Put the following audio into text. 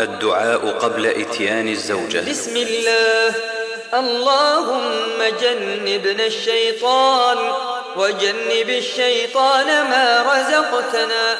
الدعاء قبل إتيان الزوجة. بسم الله. اللهم جنبنا الشيطان وجنب الشيطان ما رزقتنا.